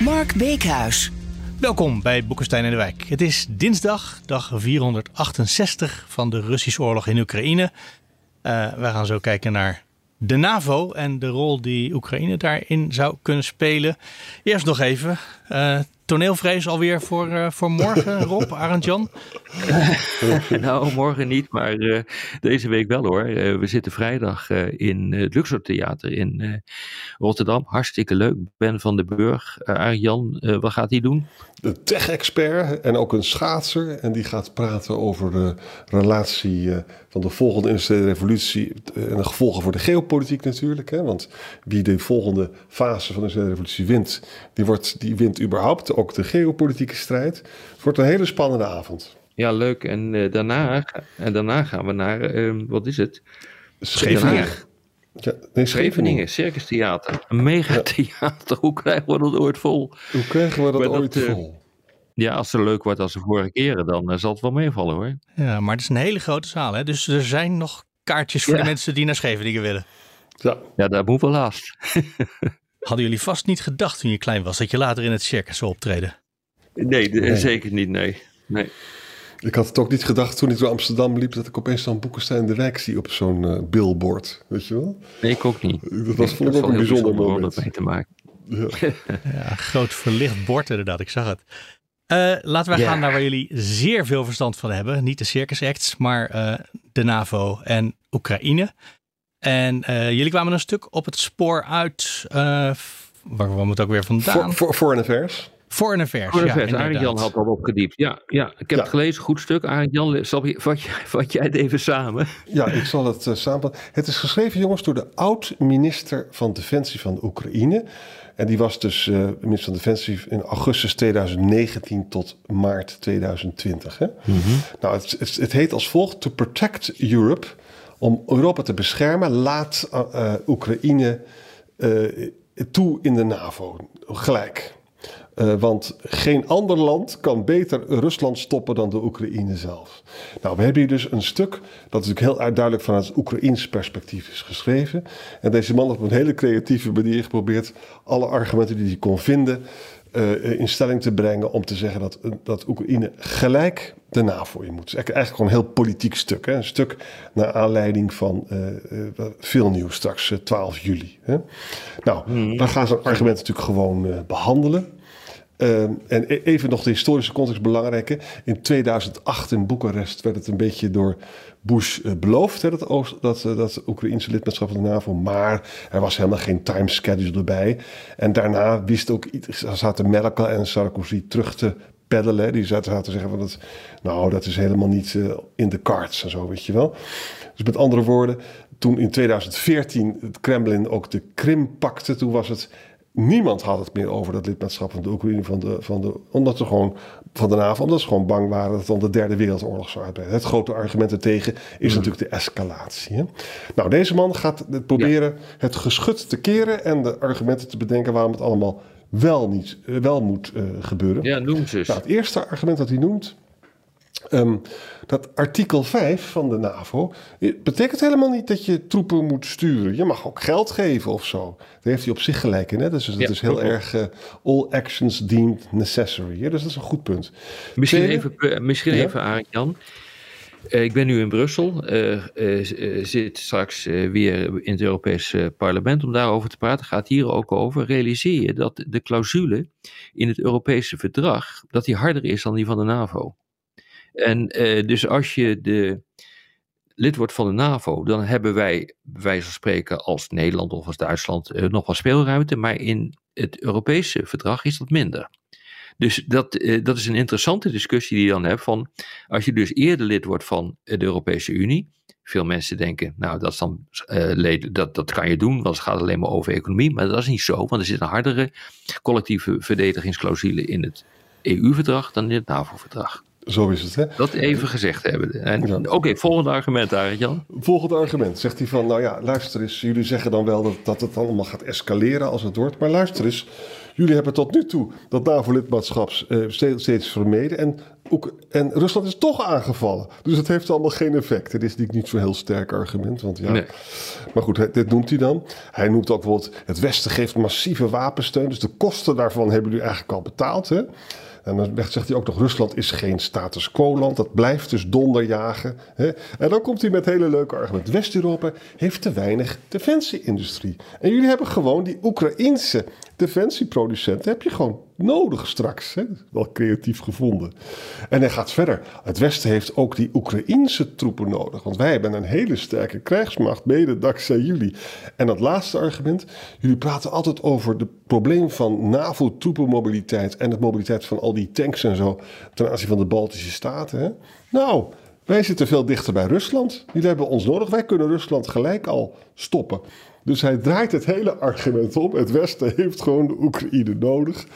Mark Beekhuis. Welkom bij Boekenstein in de Wijk. Het is dinsdag, dag 468 van de Russische oorlog in Oekraïne. Uh, wij gaan zo kijken naar de NAVO en de rol die Oekraïne daarin zou kunnen spelen. Eerst nog even, uh, toneelvrees alweer voor, uh, voor morgen, Rob, Arend-Jan? nou, morgen niet, maar uh, deze week wel hoor. Uh, we zitten vrijdag in het Luxor Theater in Rotterdam. Hartstikke leuk. Ben van den Burg. Arend-Jan, wat gaat hij doen? De tech-expert en ook een schaatser. En die gaat praten over de relatie van de volgende industriële revolutie en de gevolgen voor de geopolitiek natuurlijk. Hè? Want wie de volgende fase van de industriële revolutie wint, die, wordt, die wint überhaupt ook de geopolitieke strijd. Het wordt een hele spannende avond. Ja, leuk. En, uh, daarna, en daarna gaan we naar, uh, wat is het? Scheveningen. Ja, nee, Scheveningen, Circus Theater. Een megatheater. Hoe krijgen we dat ooit vol? Hoe krijgen we dat Maar ooit dat, eh, vol? Ja, als het leuk wordt als de vorige keren, dan eh, zal het wel meevallen hoor. Ja, maar het is een hele grote zaal, hè? dus er zijn nog kaartjes voor Ja. de mensen die naar Scheveningen willen. Ja, Ja, dat moet wel haast. Hadden jullie vast niet gedacht toen je klein was dat je later in het circus zou optreden? Nee, de- Nee. zeker niet, nee. nee. ik had het ook niet gedacht toen ik door Amsterdam liep dat ik opeens zo'n Boekenstein de Wijk zie op zo'n eh, billboard. Weet je wel? Nee, ik ook niet. Dat was vond ik is ook een bijzonder om moment. dat mee te maken. Ja. Ja, groot verlicht bord inderdaad, ik zag het. Eh, laten we Ja. gaan naar waar jullie zeer veel verstand van hebben. Niet de circus acts, maar eh, de NAVO en Oekraïne. En eh, jullie kwamen een stuk op het spoor uit. eh waar het ook weer vandaan? Voor, voor, foreign affairs. Foreign Affairs. Voor de ja, vers, inderdaad. Arend Jan had al opgediept. Ja, ja, ik heb Ja. het gelezen, goed stuk. Arend Jan, zal je- vat, jij- vat jij het even samen? Ja, ik zal het uh, samenvatten. Het is geschreven, jongens, door de oud-minister van Defensie van de Oekraïne. En die was dus eh, minister van Defensie in augustus 2019 tot maart 2020. Hè? Nou, het, het, het heet als volgt: To protect Europe. Om Europa te beschermen, laat uh, uh, Oekraïne uh, toe in de NAVO. Gelijk. Want geen ander land kan beter Rusland stoppen dan de Oekraïne zelf. Nou, we hebben hier dus een stuk dat natuurlijk heel duidelijk vanuit het Oekraïns perspectief is geschreven. En deze man heeft op een hele creatieve manier geprobeerd alle argumenten die hij kon vinden uh, in stelling te brengen om te zeggen dat, dat Oekraïne gelijk de NAVO in moet. Het eigenlijk gewoon een heel politiek stuk. Hè? Een stuk naar aanleiding van uh, veel nieuws straks 12 juli. Hè? Nou, mm. we gaan zo'n argument natuurlijk gewoon behandelen. Uh, en even nog de historische context belangrijk. Hè. In 2008 in Boekarest werd het een beetje door Bush uh, beloofd, hè, dat, Oost, dat, uh, dat Oekraïnse lidmaatschap van de NAVO. Maar er was helemaal geen timeschedule erbij. En daarna wist ook, zaten Merkel en Sarkozy terug te peddelen. Die zaten te zeggen van dat, nou, dat is helemaal niet uh, in de cards en zo, weet je wel. Dus met andere woorden, toen in 2014 het Kremlin ook de Krim pakte, toen was het Niemand had het meer over dat lidmaatschap van de Oekraïne, van de, van de, omdat ze gewoon van de NAVO, omdat ze gewoon bang waren dat het dan de derde wereldoorlog zou uitbreiden. Het grote argument ertegen is mm. natuurlijk de escalatie. Hè? Nou, deze man gaat het proberen ja. het geschut te keren en de argumenten te bedenken waarom het allemaal wel, niet, wel moet uh, gebeuren. Ja, noem ze. Nou, het eerste argument dat hij noemt, um, dat artikel 5 van de NAVO betekent helemaal niet dat je troepen moet sturen. Je mag ook geld geven of zo. Daar heeft hij op zich gelijk in. Hè? Dus ja, is heel erg uh, all actions deemed necessary. Hè? Dus dat is een goed punt. Misschien Tweede, even, misschien ja? even Arend Jan. Uh, ik ben nu in Brussel, zit straks weer in het Europese parlement om daarover te praten. Gaat hier ook over. Realiseer je dat de clausule in het Europese verdrag, dat die harder is dan die van de NAVO. En dus als je lid wordt van de NAVO, dan hebben wij, bij wijze van spreken, als Nederland of als Duitsland nog wat speelruimte. Maar in het Europese verdrag is dat minder. Dus dat, eh, dat is een interessante discussie die je dan hebt van als je dus eerder lid wordt van de Europese Unie. Veel mensen denken, nou dat, dan, dat, dat kan je doen, want het gaat alleen maar over economie. Maar dat is niet zo, want er zit een hardere collectieve verdedigingsclausule in het EU-verdrag dan in het NAVO-verdrag. Zo is het, hè? Dat even gezegd hebben. Oké, volgende argument, Arjan. Volgende argument. Zegt hij van, nou ja, luister eens. Jullie zeggen dan wel dat, dat het allemaal gaat escaleren als het wordt. Maar luister eens. Jullie hebben tot nu toe dat NAVO-lidmaatschap uh, steeds, steeds vermeden. En, ook, en Rusland is toch aangevallen. Dus het heeft allemaal geen effect. Het is niet zo'n heel sterk argument. Want ja. Nee. Maar goed, dit noemt hij dan. Hij noemt ook bijvoorbeeld: het Westen geeft massieve wapensteun. Dus de kosten daarvan hebben jullie eigenlijk al betaald. Hè? En dan zegt hij ook nog: Rusland is geen status quo-land. Dat blijft dus donderjagen. Hè? En dan komt hij met hele leuke argumenten. West-Europa heeft te weinig defensieindustrie. En jullie hebben gewoon die Oekraïnse defensieproducenten heb je gewoon nodig straks. Hè? Wel creatief gevonden. En hij gaat verder. Het Westen heeft ook die Oekraïnse troepen nodig. Want wij hebben een hele sterke krijgsmacht, mede dankzij jullie. En dat laatste argument. Jullie praten altijd over het probleem van NAVO-troepenmobiliteit. En de mobiliteit van al die tanks en zo. ten aanzien van de Baltische Staten. Hè? Nou, wij zitten veel dichter bij Rusland. Jullie hebben ons nodig. Wij kunnen Rusland gelijk al stoppen. Dus hij draait het hele argument op. Het Westen heeft gewoon de Oekraïne nodig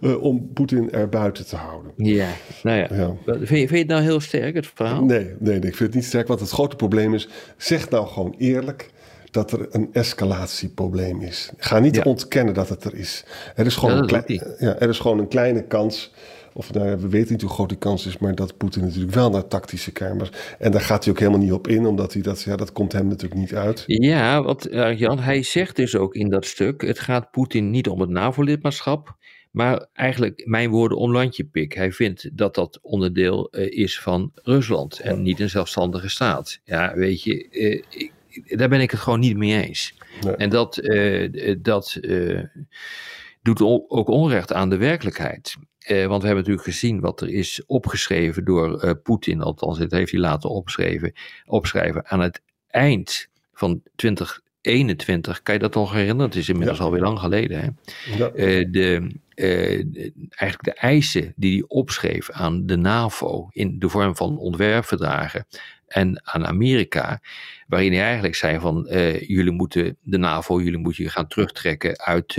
uh, om Poetin er buiten te houden. Ja, nou ja. ja. Vind, je, vind, je, het nou heel sterk, het verhaal? Nee, nee, nee, ik vind het niet sterk. Want het grote probleem is, zeg nou gewoon eerlijk dat er een escalatieprobleem is. Ga niet ja. ontkennen dat het er is. Er is gewoon, een, ja, er is gewoon een kleine kans of nou, we weten niet hoe groot die kans is, maar dat Poetin natuurlijk wel naar tactische kamers. En daar gaat hij ook helemaal niet op in, omdat hij dat, ja, dat komt hem natuurlijk niet uit. Ja, wat uh, Jan, hij zegt dus ook in dat stuk: het gaat Poetin niet om het NAVO-lidmaatschap. Maar eigenlijk mijn woorden om landje pik. Hij vindt dat dat onderdeel uh, is van Rusland en niet een zelfstandige staat. Ja, weet je, uh, ik, daar ben ik het gewoon niet mee eens. Nee. En dat, dat doet ook onrecht aan de werkelijkheid. Eh, want we hebben natuurlijk gezien wat er is opgeschreven door uh, Poetin, althans, het heeft hij laten opschrijven, opschrijven aan het eind van 2021. Kan je dat nog herinneren? Het is inmiddels ja. alweer lang geleden. Hè? Ja. Uh, de, eigenlijk de eisen die hij opschreef aan de NAVO in de vorm van ontwerpverdragen en aan Amerika, waarin hij eigenlijk zei van jullie moeten de NAVO, jullie moeten je gaan terugtrekken uit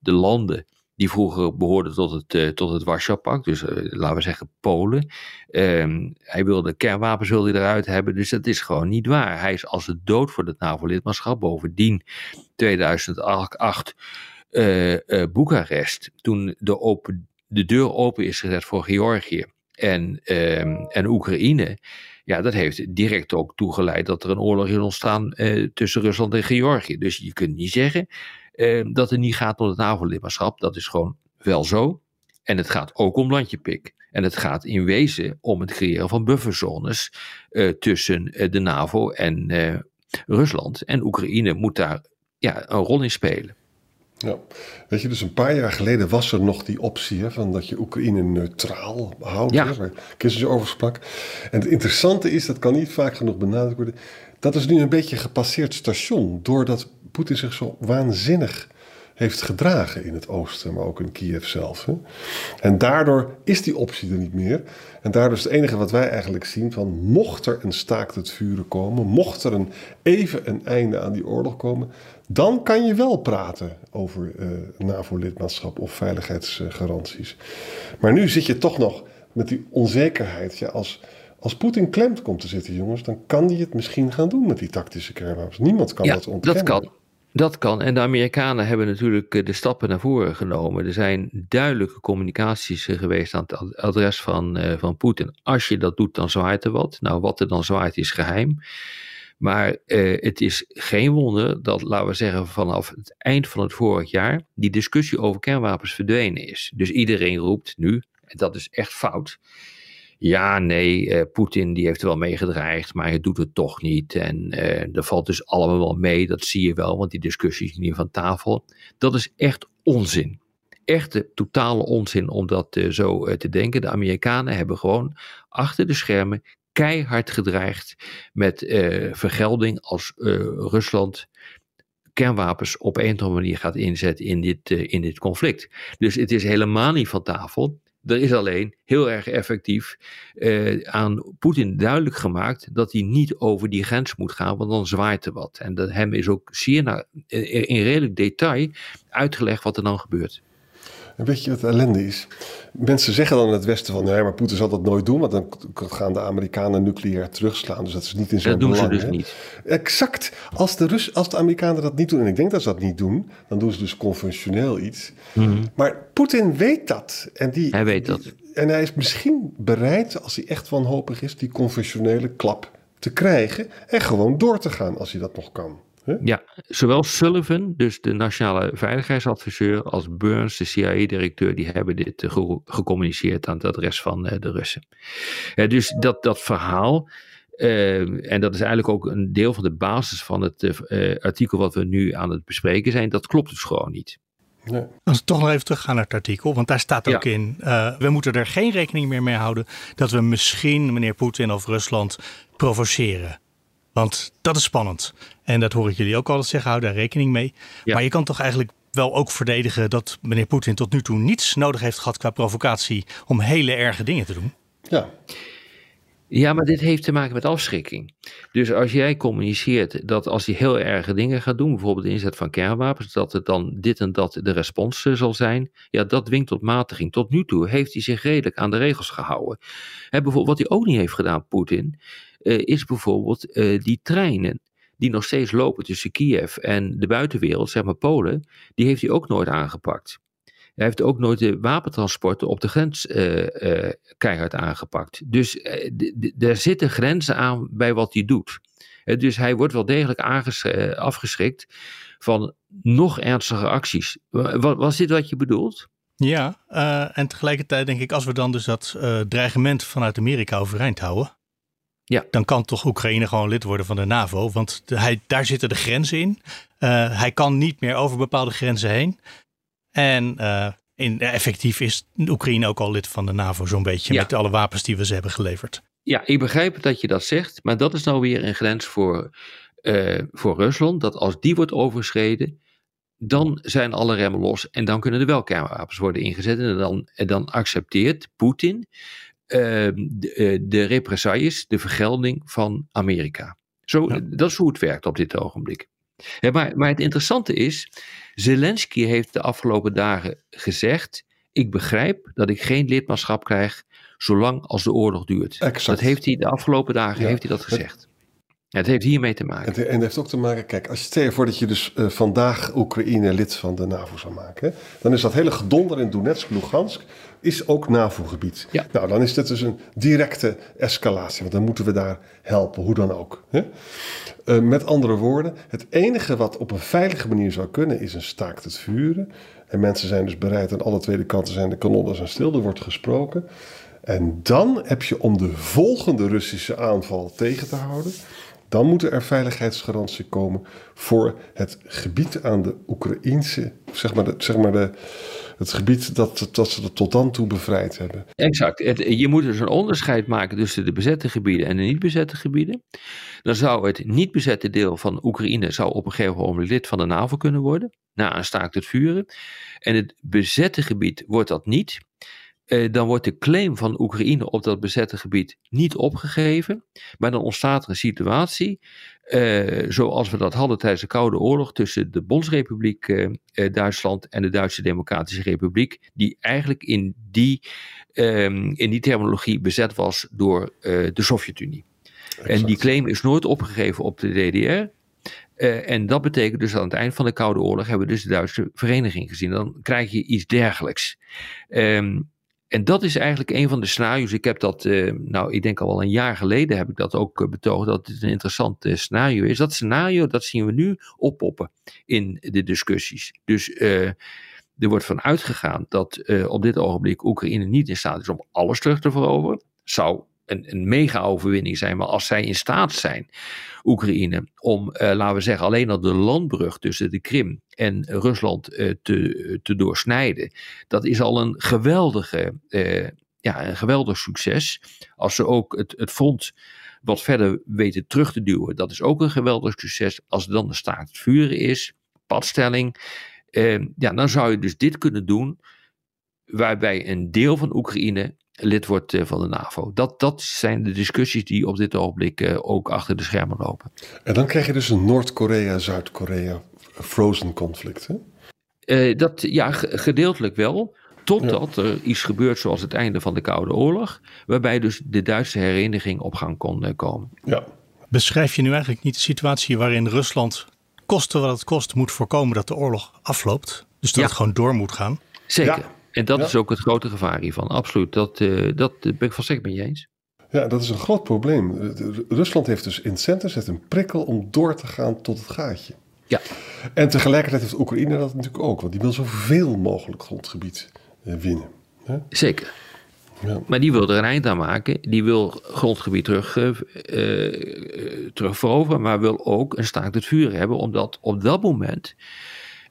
de landen die vroeger behoorde tot het, uh, tot het Warschau-pact, dus uh, laten we zeggen Polen. Um, hij wilde kernwapens wilde hij eruit hebben, dus dat is gewoon niet waar. Hij is als het dood voor het NAVO-lidmaatschap. Bovendien, 2008, uh, Boekarest, toen de, de deur open is gezet voor Georgië en, um, en Oekraïne. Ja, dat heeft direct ook toegeleid dat er een oorlog is ontstaan tussen Rusland en Georgië. Dus je kunt niet zeggen eh, dat het niet gaat om het NAVO-lidmaatschap. Dat is gewoon wel zo. En het gaat ook om landjepik. En het gaat in wezen om het creëren van bufferzones uh, tussen uh, de NAVO en uh, Rusland. En Oekraïne moet daar ja, een rol in spelen. Ja, weet je, dus een paar jaar geleden was er nog die optie hè, van dat je Oekraïne neutraal houdt, ja. hè, waar Kissinger over sprak. En het interessante is, dat kan niet vaak genoeg benadrukt worden, dat is nu een beetje een gepasseerd station, doordat Poetin zich zo waanzinnig heeft gedragen in het oosten, maar ook in Kiev zelf. Hè? En daardoor is die optie er niet meer. En daardoor is het enige wat wij eigenlijk zien van mocht er een staakt het vuren komen, mocht er een, even een einde aan die oorlog komen, dan kan je wel praten over uh, NAVO-lidmaatschap of veiligheidsgaranties. Maar nu zit je toch nog met die onzekerheid. Ja, als, als Poetin klemt komt te zitten, jongens, dan kan hij het misschien gaan doen met die tactische kernwapens. Niemand kan ja, dat ontkennen. Dat kan. Dat kan. En de Amerikanen hebben natuurlijk eh, de stappen naar voren genomen. Er zijn duidelijke communicaties eh, geweest aan het adres van, uh, van Poetin. Als je dat doet, dan zwaait er wat. Nou, wat er dan zwaait is geheim. Maar het is geen wonder dat, laten we zeggen, vanaf het eind van het vorig jaar die discussie over kernwapens verdwenen is. Dus iedereen roept nu, en dat is echt fout ja, nee, uh, Poetin die heeft wel mee gedreigd, maar hij doet het toch niet. En uh, valt dus allemaal wel mee, dat zie je wel, want die discussie is niet van tafel. Dat is echt onzin. Echte totale onzin om dat uh, zo te denken. De Amerikanen hebben gewoon achter de schermen keihard gedreigd met vergelding als Rusland kernwapens op een of andere manier gaat inzetten in dit, in dit conflict. Dus het is helemaal niet van tafel. Er is alleen heel erg effectief eh, aan Poetin duidelijk gemaakt dat hij niet over die grens moet gaan, want dan zwaait er wat. En hem is ook zeer in redelijk detail uitgelegd wat er dan gebeurt. En weet je wat de ellende is? Mensen zeggen dan in het Westen van... nee, maar Poetin zal dat nooit doen... want dan gaan de Amerikanen nucleair terugslaan. Dus dat is niet in zijn belang. Dat doen ze dus niet. Exact. Als de, Rus, als de Amerikanen dat niet doen... en ik denk dat ze dat niet doen... dan doen ze dus conventioneel iets. Mhm. Maar Poetin weet dat. En die, hij weet dat. en hij is misschien bereid, als hij echt wanhopig is... die conventionele klap te krijgen... en gewoon door te gaan als hij dat nog kan. Ja, zowel Sullivan, dus de nationale veiligheidsadviseur, als Burns, de CIA-directeur, die hebben dit eh, gecommuniceerd aan het adres van eh, de Russen. dus dat, dat verhaal, eh, en dat is eigenlijk ook een deel van de basis van het artikel wat we nu aan het bespreken zijn, dat klopt dus gewoon niet. Nee. Als we toch nog even teruggaan naar het artikel, want daar staat ook in: we moeten er geen rekening meer mee houden dat we misschien meneer Poetin of Rusland provoceren. Want dat is spannend. En dat hoor ik jullie ook altijd zeggen, hou daar rekening mee. Maar je kan toch eigenlijk wel ook verdedigen dat meneer Poetin tot nu toe niets nodig heeft gehad qua provocatie om hele erge dingen te doen. Ja. Ja, maar dit heeft te maken met afschrikking. Dus als jij communiceert dat als hij heel erge dingen gaat doen, bijvoorbeeld de inzet van kernwapens, dat het dan dit en dat de respons eh, zal zijn, ja, dat dwingt tot matiging. Tot nu toe heeft hij zich redelijk aan de regels gehouden. Bijvoorbeeld wat hij ook niet heeft gedaan, Poetin, is bijvoorbeeld uh, die treinen die nog steeds lopen tussen Kiev en de buitenwereld, zeg maar Polen, die heeft hij ook nooit aangepakt. Hij heeft ook nooit de wapentransporten op de grens uh, keihard aangepakt. Dus uh, er zitten grenzen aan bij wat hij doet. dus hij wordt wel degelijk afgeschrikt van nog ernstige acties. Was dit wat je bedoelt? Ja, en tegelijkertijd denk ik, als we dan dus dat dreigement vanuit Amerika overeind houden, ja. Dan kan toch Oekraïne gewoon lid worden van de NAVO. Want hij, daar zitten de grenzen in. Uh, hij kan niet meer over bepaalde grenzen heen. En uh, in, effectief is Oekraïne ook al lid van de NAVO, zo'n beetje. Met alle wapens die we ze hebben geleverd. Ja, ik begrijp dat je dat zegt. Maar dat is nou weer een grens voor, uh, voor Rusland. Dat als die wordt overschreden. Dan zijn alle remmen los en dan kunnen er wel kernwapens worden ingezet. En dan, en dan accepteert Poetin de, eh, de represailles, de vergelding van Amerika. Zo, Dat is hoe het werkt op dit ogenblik. maar, maar het interessante is, Zelensky heeft de afgelopen dagen gezegd: Ik begrijp dat ik geen lidmaatschap krijg zolang als de oorlog duurt. Exact. Dat heeft hij de afgelopen dagen heeft hij dat gezegd. Het heeft hiermee te maken. En het heeft ook te maken, kijk, als je stel je voor dat je dus uh, vandaag Oekraïne lid van de NAVO zou maken, dan is dat hele gedonder in Donetsk, Lugansk, is ook NAVO-gebied. Ja. Nou, dan is dit dus een directe escalatie, want dan moeten we daar helpen, hoe dan ook. Hè? Uh, met andere woorden, het enige wat op een veilige manier zou kunnen, is een staakt het vuren. En mensen zijn dus bereid, aan alle tweede kanten zijn de kanonnen zijn stil, er wordt gesproken. En dan heb je om de volgende Russische aanval tegen te houden dan moeten er veiligheidsgaranties komen voor het gebied aan de Oekraïnse, zeg maar, zeg maar de, het gebied dat, dat ze tot dan toe bevrijd hebben. Exact. je moet dus een onderscheid maken tussen de bezette gebieden en de niet bezette gebieden. Dan zou het niet bezette deel van Oekraïne zou op een gegeven moment lid van de NAVO kunnen worden, na een staakt het vuren. En het bezette gebied wordt dat niet. Eh, dan wordt de claim van Oekraïne op dat bezette gebied niet opgegeven. Maar dan ontstaat er een situatie, eh, zoals we dat hadden tijdens de Koude Oorlog tussen de Bondsrepubliek eh, Duitsland en de Duitse Democratische Republiek, die eigenlijk in die, ehm, in die terminologie bezet was door de Sovjet-Unie. En die claim is nooit opgegeven op de DDR. en dat betekent dus aan het eind van de Koude Oorlog hebben we dus de Duitse vereniging gezien. Dan krijg je iets dergelijks. Um, en dat is eigenlijk een van de scenario's. Ik heb dat, uh, nou, ik denk al wel een jaar geleden heb ik dat ook uh, betoogd, dat het een interessant uh, scenario is. Dat scenario, dat zien we nu oppoppen in de discussies. Dus er wordt van uitgegaan dat op dit ogenblik Oekraïne niet in staat is om alles terug te veroveren. Zou een, een mega-overwinning zijn. Maar als zij in staat zijn, Oekraïne, om, uh, laten we zeggen, alleen al de landbrug tussen de Krim en Rusland uh, te, te doorsnijden, dat is al een geweldige, uh, ja, een geweldig succes. Als ze ook het, het front wat verder weten terug te duwen, dat is ook een geweldig succes. Als dan de staat het vuren is, padstelling, ja, dan zou je dus dit kunnen doen waarbij een deel van Oekraïne lid wordt van de NAVO. Dat, dat zijn de discussies die op dit ogenblik ook achter de schermen lopen. En dan krijg je dus een Noord-Korea-Zuid-Korea frozen conflict. Hè? dat, ja, gedeeltelijk wel. Totdat er iets gebeurt zoals het einde van de Koude Oorlog, waarbij dus de Duitse hereniging op gang kon komen. Ja. Beschrijf je nu eigenlijk niet de situatie waarin Rusland, koste wat het kost, moet voorkomen dat de oorlog afloopt? Dus dat het gewoon door moet gaan? Zeker. Ja. En dat is ook het grote gevaar hiervan. Absoluut. Dat, uh, dat ben ik van zeker met je eens. Ja, dat is een groot probleem. Rusland heeft dus incentives, heeft een prikkel om door te gaan tot het gaatje. Ja. En tegelijkertijd heeft Oekraïne dat natuurlijk ook, want die wil zoveel mogelijk grondgebied eh, winnen. Hè? Zeker. Ja. Maar die wil er een eind aan maken. Die wil grondgebied terug, uh, terug veroveren, maar wil ook een staakt het vuur hebben, omdat op dat moment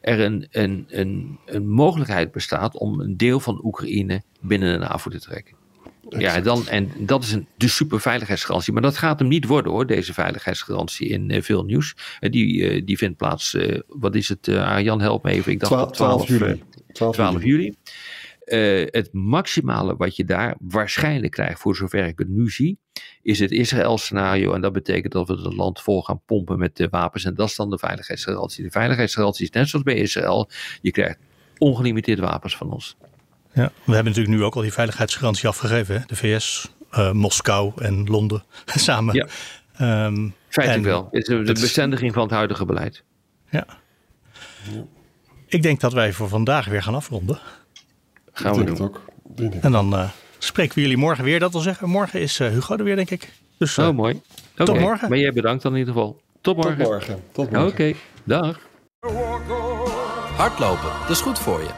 er een, een, een, een mogelijkheid bestaat om een deel van Oekraïne binnen de NAVO te trekken. Ja, dan, en dat is een, de superveiligheidsgarantie. Maar dat gaat hem niet worden hoor, deze veiligheidsgarantie in uh, veel nieuws. Uh, die, uh, die vindt plaats, wat is het, Arjan help me even. Ik dacht 12, 12 juli. 12, 12 juli. Het maximale wat je daar waarschijnlijk krijgt, voor zover ik het nu zie, is het Israël-scenario. En dat betekent dat we het land vol gaan pompen met de wapens. En dat is dan de veiligheidsgarantie. De veiligheidsgarantie is net zoals bij Israël. Je krijgt ongelimiteerd wapens van ons. Ja, we hebben natuurlijk nu ook al die veiligheidsgarantie afgegeven. Hè? De VS, uh, Moskou en Londen samen. Ja. Um, Feitelijk wel. Het is de bestendiging van het huidige beleid. Ja. Ik denk dat wij voor vandaag weer gaan afronden. Gaan we doen. Ook. En dan uh, spreken we jullie morgen weer. Dat wil zeggen, morgen is uh, Hugo er weer, denk ik. Dus, oh, mooi. Okay. Tot morgen. Maar jij bedankt dan in ieder geval. Tot morgen. Tot morgen. Tot morgen. Oké, okay. dag. Hardlopen, dat is goed voor je.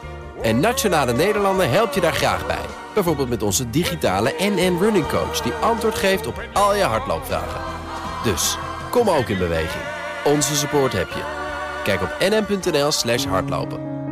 En Nationale Nederlanden helpt je daar graag bij. Bijvoorbeeld met onze digitale NN Running Coach... die antwoord geeft op al je hardloopvragen. Dus, kom ook in beweging. Onze support heb je. Kijk op nn.nl slash hardlopen.